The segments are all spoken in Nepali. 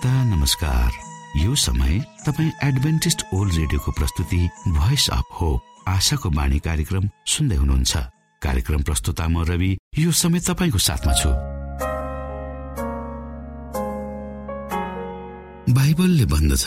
श्रोता नमस्कार। यो समय तपाईँ एडभेन्टिस्ट ओल्ड रेडियोको प्रस्तुति भोइस अफ होप आशाको बाणी कार्यक्रम सुन्दै हुनुहुन्छ। कार्यक्रम प्रस्तुता म रवि यो समय तपाईँको साथमा छु। बाइबलले भन्दछ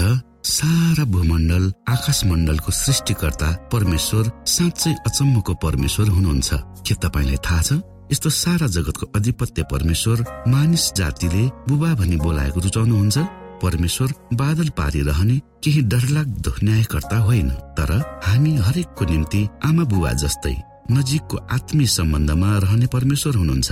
सारा भूमण्डल आकाश मण्डलको सृष्टिकर्ता परमेश्वर साँच्चै अचम्मको परमेश्वर हुनुहुन्छ। के तपाईँलाई थाहा छ? यस्तो सारा जगतको अधिपत्य परमेश्वर मानिस जातिले बुबा भनी बोलाएको रुचाउनुहुन्छ। परमेश्वर बादल पारिरहने केही डरलाग्दो न्यायकर्ता होइन। तर हामी हरेकको निम्ति आमा बुबा जस्तै नजिकको आत्मीय सम्बन्धमा रहने परमेश्वर हुनुहुन्छ।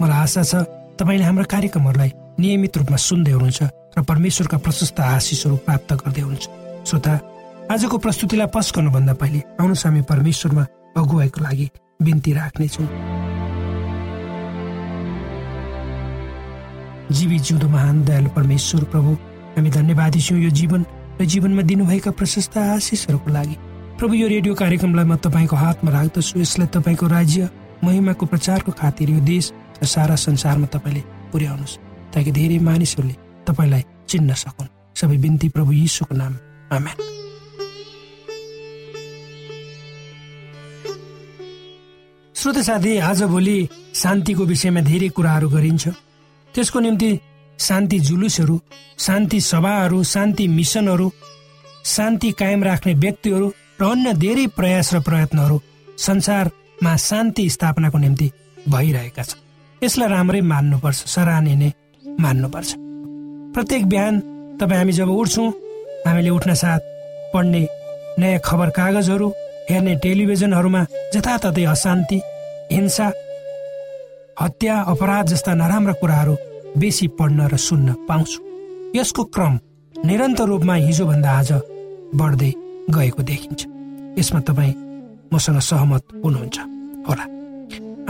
मलाई आशा छ तपाईँले हाम्रो कार्यक्रमहरूलाई नियमित रूपमा सुन्दै हुनुहुन्छ र परमेश्वरका प्रशस्त आशिषहरू प्राप्त गर्दै हुनुहुन्छ। श्रोता आजको प्रस्तुतिलाई पस गर्नुभन्दा पहिले आउनुहोस् हामी परमेश्वरमा अगुवाईको लागि बिन्ती राख्नेछौँ। जीवी जिउँदो महान दयालु परमेश्वर प्रभु हामी धन्यवादी छौँ यो जीवन र जीवनमा दिनुभएका प्रशस्त आशिषहरूको लागि। प्रभु यो रेडियो कार्यक्रमलाई म तपाईँको हातमा राख्दछु। यसलाई तपाईँको राज्य महिमाको प्रचारको खातिर यो देश र सारा संसारमा तपाईँले पुर्याउनुहोस्। ताकि धेरै मानिसहरूले तपाईँलाई चिन्न सकुन्। सबै बिन्ती प्रभु यीशुको नाम। आमेन। श्रोत साथी आजभोलि शान्तिको विषयमा धेरै कुराहरू गरिन्छ। त्यसको निम्ति शान्ति जुलुसहरू शान्ति सभाहरू शान्ति मिसनहरू शान्ति कायम राख्ने व्यक्तिहरू र अन्य धेरै प्रयास र प्रयत्नहरू संसारमा शान्ति स्थापनाको निम्ति भइरहेका छन्। यसलाई राम्रै मान्नुपर्छ सराहने नै मान्नुपर्छ। प्रत्येक बिहान तपाईँ हामी जब उठ्छौँ हामीले उठ्न साथ पढ्ने नयाँ खबर कागजहरू हेर्ने टेलिभिजनहरूमा जताततै अशान्ति हिंसा हत्या अपराध जस्ता नराम्रा कुराहरू बेसी पढ्न र सुन्न पाउँछु। यसको क्रम निरन्तर रूपमा हिजोभन्दा आज बढ्दै गएको देखिन्छ। यसमा तपाईँ मसँग सहमत हुनुहुन्छ। होला।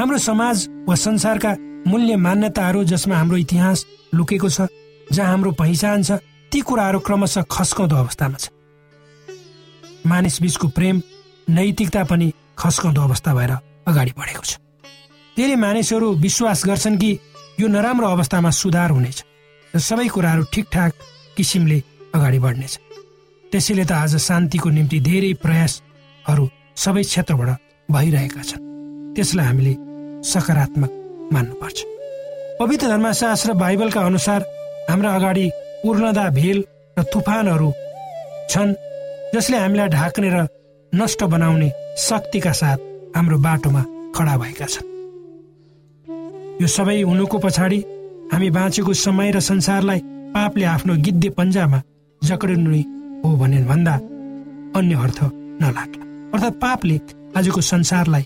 हाम्रो समाज वा संसारका मूल्य मान्यताहरू जसमा हाम्रो इतिहास लुकेको छ जहाँ हाम्रो पहिचान छ ती कुराहरू क्रमशः खस्काउँदो अवस्थामा छ। मानिस बीचको प्रेम नैतिकता पनि खस्काउँदो अवस्था भएर अगाडि बढेको छ। धेरै मानिसहरू विश्वास गर्छन् कि यो नराम्रो अवस्थामा सुधार हुनेछ र सबै कुराहरू ठिकठाक किसिमले अगाडि बढ्नेछ। त्यसैले त आज शान्तिको निम्ति धेरै प्रयासहरू सबै क्षेत्रबाट भइरहेका छन्। त्यसलाई हामीले सकारात्मक मान्नुपर्छ। पवित्र धर्मशास्त्र बाइबलका अनुसार हाम्रा अगाडि उर्लदा भेल र तुफानहरू छन् जसले हामीलाई ढाक्ने र नष्ट बनाउने शक्तिका साथ हाम्रो बाटोमा खडा भएका छन्। यो सबै हुनुको पछाडि हामी बाँचेको समय र संसारलाई पापले आफ्नो गिद्धे पन्जामा जक्रिनु हो भने भन्दा अन्य अर्थ नलाग्ला। अर्थात् पापले आजको संसारलाई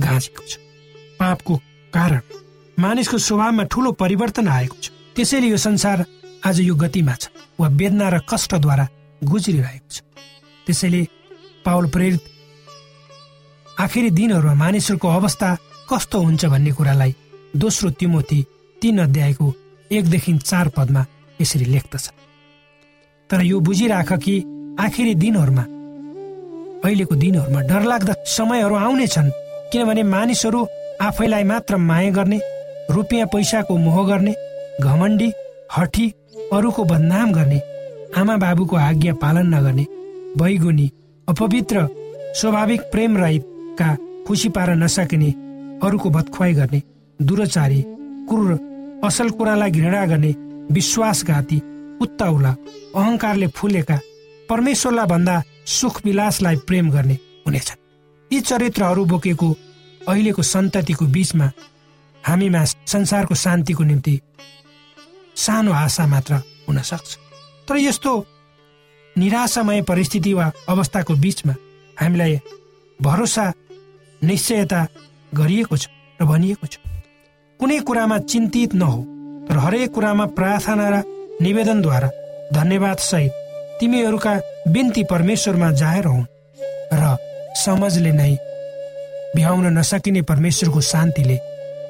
गाँचेको छ। पापको कारण मानिसको स्वभावमा ठुलो परिवर्तन आएको छ। त्यसैले यो संसार आज यो गतिमा छ वा वेदना र कष्टद्वारा गुज्रिरहेको छ। त्यसैले पावल प्रेरित आखिरी दिनहरूमा मानिसहरूको अवस्था कस्तो हुन्छ भन्ने कुरालाई दोस्रो तिमोथी तीन अध्यायको एकदेखि चार पदमा यसरी लेख्दछ। तर यो बुझिराख कि आखिरी दिनहरूमा अहिलेको दिनहरूमा डरलाग्दा समयहरू आउने छन् किनभने मानिसहरू आफैलाई मात्र माया गर्ने रुपियाँ पैसाको मोह गर्ने घमण्डी हठी अरूको बदनाम गर्ने आमा बाबुको आज्ञा पालन नगर्ने बैगुनी अपवित्र स्वाभाविक प्रेम रहितका खुसी पार नसकिने अरूको बदखुवाई गर्ने दुराचारी क्रूर असल कुरालाई घृणा गर्ने विश्वासघाती उत्ताउला अहङ्कारले फुलेका परमेश्वरलाई भन्दा सुख विलासलाई प्रेम गर्ने हुनेछन्। यी चरित्रहरू बोकेको अहिलेको सन्ततिको बीचमा हामीमा संसारको शान्तिको निम्ति सानो आशा मात्र हुन सक्छ। तर यस्तो निराशामय परिस्थिति वा अवस्थाको बीचमा हामीलाई भरोसा निश्चयता गरिएको छ र भनिएको छ। कुनै कुरामा चिन्तित नहो तर हरेक कुरामा प्रार्थना र निवेदनद्वारा धन्यवाद सहित तिमीहरूका बिन्ती परमेश्वरमा जाहेर हुन् र समझले नै भ्याउन नसकिने परमेश्वरको शान्तिले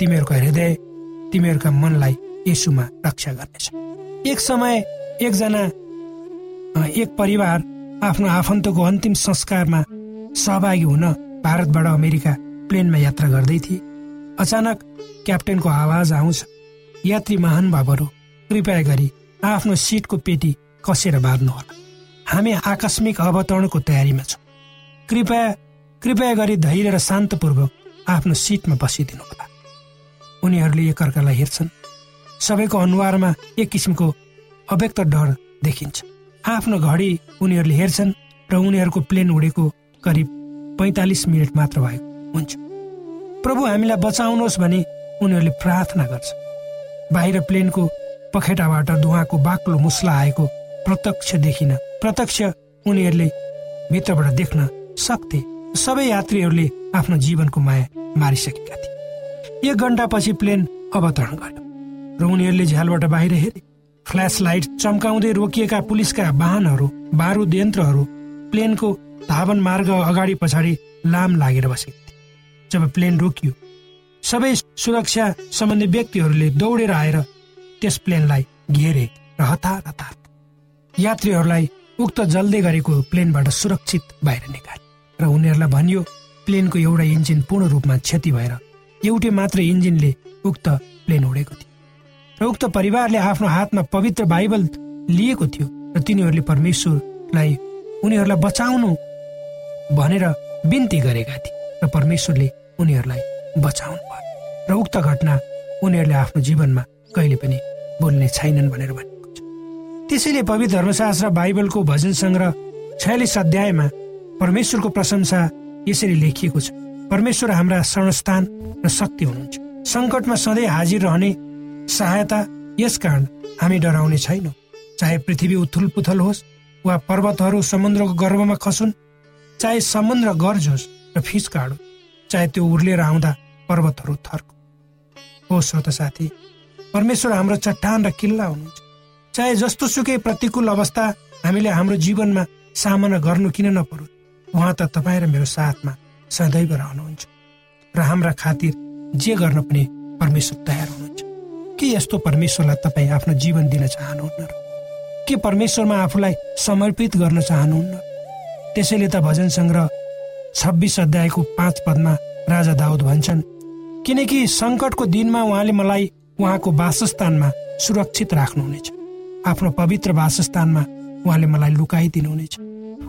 तिमीहरूका हृदय तिमीहरूका मनलाई यसुमा रक्षा गर्नेछ। एक समय एकजना एक परिवार आफ्नो आफन्तको अन्तिम संस्कारमा सहभागी हुन भारतबाट अमेरिका प्लेनमा यात्रा गर्दै थिए। अचानक क्याप्टेनको आवाज आउँछ यात्री महानुभावहरू कृपया गरी आफ्नो सिटको पेटी कसेर बाँध्नुहोला। हामी आकस्मिक अवतरणको तयारीमा छौँ। कृपया कृपया गरी धैर्य र शान्तपूर्वक आफ्नो सिटमा बसिदिनु होला। उनीहरूले एकअर्कालाई हेर्छन्। सबैको अनुहारमा एक किसिमको अव्यक्त डर देखिन्छ। आफ्नो घडी उनीहरूले हेर्छन् र उनीहरूको प्लेन उडेको करिब पैँतालिस मिनट मात्र भएको हुन्छ। प्रभु हामीलाई बचाउनुहोस् भने उनीहरूले प्रार्थना गर्छ। बाहिर प्लेनको पखेटाबाट धुवाको बाक्लो मुस्ला आएको प्रत्यक्ष देखिन प्रत्यक्ष उनीहरूले भित्रबाट देख्न सक्थे। सबै यात्रीहरूले आफ्नो जीवनको माया मारिसकेका थिए। एक घन्टापछि प्लेन अवतरण गर्यो र उनीहरूले झ्यालबाट बाहिर हेरे फ्ल्यास लाइट चम्काउँदै रोकिएका पुलिसका वाहनहरू बारुद यन्त्रहरू प्लेनको धावन मार्ग अगाडि पछाडि लाम लागेर बसेको थिए। जब प्लेन रोकियो सबै सुरक्षा सम्बन्धी व्यक्तिहरूले दौडेर आएर त्यस प्लेनलाई घेरे र हतार हतार। यात्रीहरूलाई उक्त जल्दै गरेको प्लेनबाट सुरक्षित बाहिर निकाले र उनीहरूलाई भनियो प्लेनको एउटा इन्जिन पूर्ण रूपमा क्षति भएर एउटै मात्र इन्जिनले उक्त प्लेन उडेको थियो र उक्त परिवारले आफ्नो हातमा पवित्र बाइबल लिएको थियो र तिनीहरूले परमेश्वरलाई उनीहरूलाई बचाउनु भनेर बिन्ती गरेका थिए र परमेश्वरले उनीहरूलाई बचाउनु भयो र उक्त घटना उनीहरूले आफ्नो जीवनमा कहिले पनि बोल्ने छैनन् भनेर भनेको छ। त्यसैले पवित्र धर्मशास्त्र बाइबलको भजन सङ्ग्रह छयालिस अध्यायमा परमेश्वरको प्रशंसा यसरी लेखिएको छ। परमेश्वर हाम्रा शरणस्थान र शक्ति हुनुहुन्छ। सङ्कटमा सधैँ हाजिर रहने सहायता यस कारण हामी डराउने छैनौँ। चाहे पृथ्वी उथुल पुथल होस् वा पर्वतहरू समुद्रको गर्भमा खसुन् चाहे समुद्र गर्जोस् र फिस काडो चाहे त्यो उर्लिएर आउँदा पर्वतहरू थर्को हो श्रोत साथी परमेश्वर हाम्रो चट्टान र किल्ला हुनुहुन्छ। चाहे जस्तो सुकै प्रतिकूल अवस्था हामीले हाम्रो जीवनमा सामना गर्नु किन नपरोस्। उहाँ त तपाईँ र मेरो साथमा सदैव रहनुहुन्छ र हाम्रा खातिर जे गर्न पनि परमेश्वर तयार हुनुहुन्छ। के यस्तो परमेश्वरलाई तपाईँ आफ्नो जीवन दिन चाहनुहुन्न के परमेश्वरमा आफूलाई समर्पित गर्न चाहनुहुन्न त्यसैले त भजन सङ्ग्रह छब्बिस अध्यायको पाँच पदमा राजा दाउद भन्छन् किनकि सङ्कटको दिनमा उहाँले मलाई उहाँको वासस्थानमा सुरक्षित राख्नुहुनेछ। आफ्नो पवित्र वासस्थानमा उहाँले मलाई लुकाइदिनुहुनेछ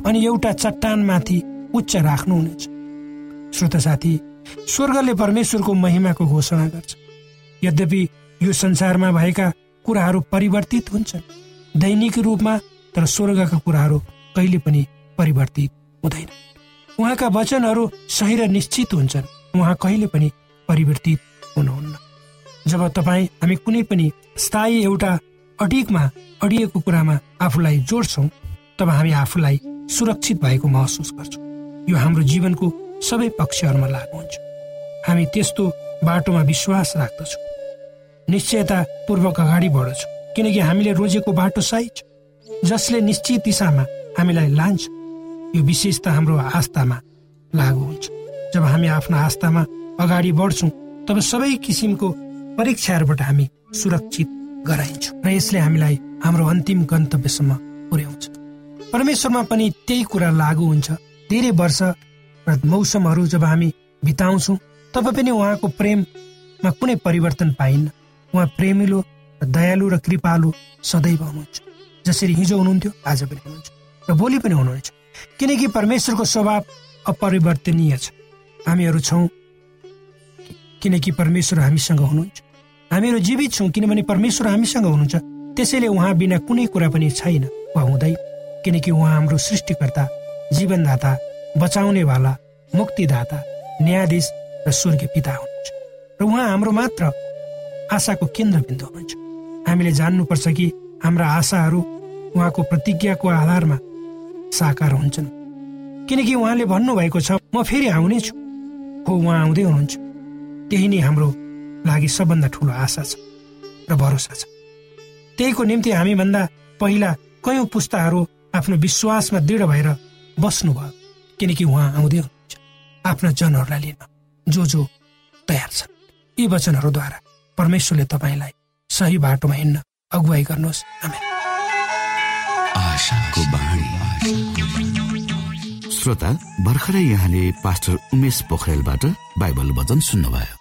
अनि एउटा चट्टानमाथि उच्च राख्नुहुनेछ। श्रोत साथी स्वर्गले परमेश्वरको महिमाको घोषणा गर्छ। यद्यपि यो संसारमा भएका कुराहरू परिवर्तित हुन्छन् दैनिक रूपमा तर स्वर्गका कुराहरू कहिले पनि परिवर्तित हुँदैन। उहाँका वचनहरू सही र निश्चित हुन्छन् उहाँ कहिले पनि परिवर्तित हुनुहुन्न। जब तपाईँ हामी कुनै पनि स्थायी एउटा अडिकमा अडिएको कुरामा आफूलाई जोड्छौँ तब हामी आफूलाई सुरक्षित भएको महसुस गर्छौँ। यो हाम्रो जीवनको सबै पक्षहरूमा लागु हुन्छ। हामी त्यस्तो बाटोमा विश्वास राख्दछौँ। निश्चयतापूर्वक अगाडि बढ्छौँ किनकि हामीले रोजेको बाटो सही छ जसले निश्चित दिशामा हामीलाई लान्छ यो विशेषता हाम्रो आस्थामा लागु हुन्छ। जब हामी आफ्नो आस्थामा अगाडि बढ्छौँ तब सबै किसिमको परीक्षाहरूबाट हामी सुरक्षित गराइन्छौँ। र यसले हामीलाई हाम्रो अन्तिम गन्तव्यसम्म पुर्याउँछ। परमेश्वरमा पनि त्यही कुरा लागु हुन्छ। धेरै वर्ष र मौसमहरू जब हामी बिताउँछौँ तब पनि उहाँको प्रेममा कुनै परिवर्तन पाइन्न। उहाँ प्रेमिलो र दयालु र कृपालु सदैव हुनुहुन्छ। जसरी हिजो हुनुहुन्थ्यो आज पनि हुनुहुन्छ र भोलि पनि हुनुहुन्छ। किनकि परमेश्वरको स्वभाव अपरिवर्तनीय छ। हामीहरू छौँ किनकि परमेश्वर हामीसँग हुनुहुन्छ। हामीहरू जीवित छौँ किनभने परमेश्वर हामीसँग हुनुहुन्छ। त्यसैले उहाँ बिना कुनै कुरा पनि छैन। वा हुँदै किनकि उहाँ हाम्रो सृष्टिकर्ता जीवनदाता बचाउनेवाला मुक्तिदाता न्यायाधीश र स्वर्गीय पिता हुनुहुन्छ। र उहाँ हाम्रो मात्र आशाको केन्द्रबिन्दु हुनुहुन्छ। हामीले जान्नुपर्छ कि हाम्रा आशाहरू उहाँको प्रतिज्ञाको आधारमा साकार हुन्छन्। किनकि उहाँले भन्नुभएको छ म फेरि आउनेछु हो उहाँ आउँदै हुनुहुन्छ। त्यही नै हाम्रो लागि सबभन्दा ठुलो आशा छ र भरोसा छ। त्यहीको निम्ति हामीभन्दा पहिला कयौँ पुस्ताहरू आफ्नो विश्वासमा दृढ भएर बस्नुभयो किनकि उहाँ आउँदै हुनुहुन्छ। आफ्ना जनहरूलाई लिन जो जो तयार छन्। यी वचनहरूद्वारा परमेश्वरले तपाईँलाई सही बाटोमा हिँड्न अगुवाई गर्नुहोस्। श्रोता भर्खरै यहाँले पास्टर उमेश पोखरेलबाट बाइबल वचन सुन्नुभयो।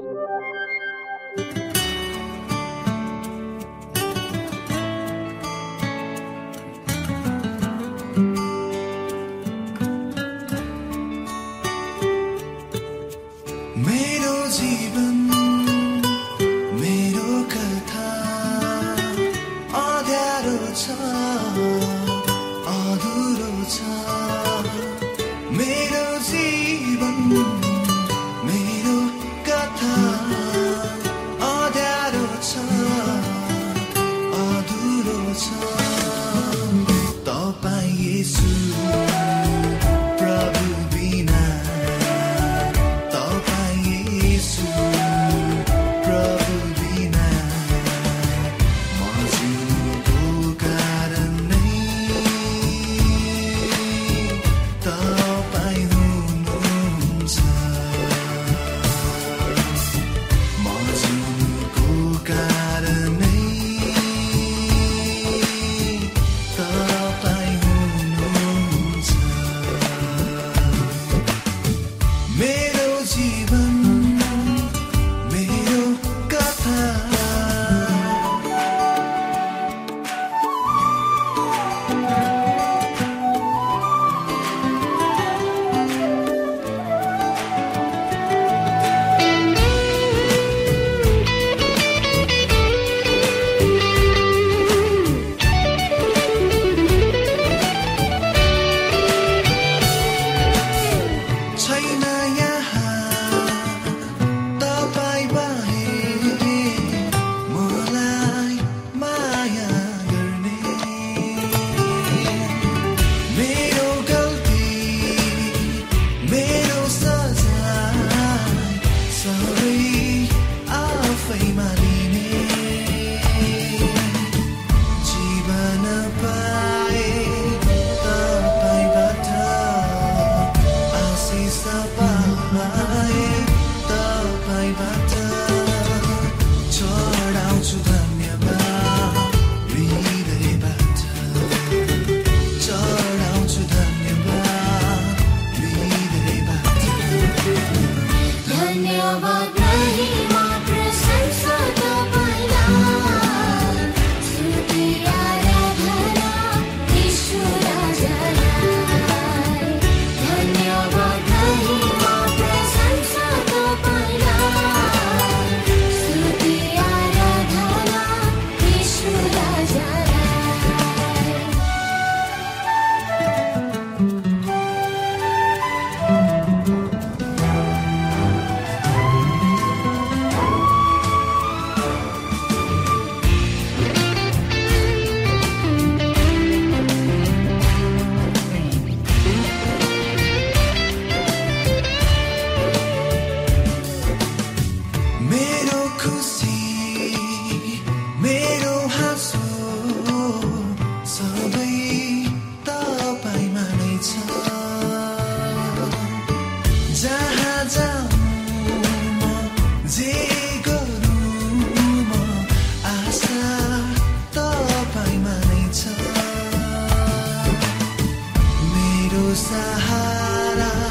sahara.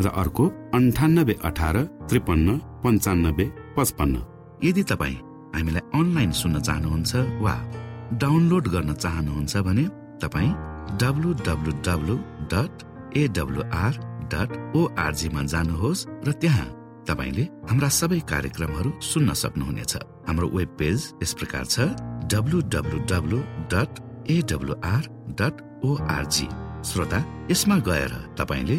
र अर्को अन्ठानब्बे अठार त्रिपन्न पन्चानब्बे पचपन्न। यदि तपाईँ हामीलाई अनलाइन सुन्न चाहनुहुन्छ वा डाउनलोड गर्न चाहनुहुन्छ भने तपाईँ W W W dot A W R dot ओआरजीमा जानुहोस् र त्यहाँ तपाईँले हाम्रा सबै कार्यक्रमहरू सुन्न सक्नुहुनेछ। हाम्रो वेब पेज यस प्रकार छ W W W dot A W R dot O R G श्रोता यसमा गएर तपाईँले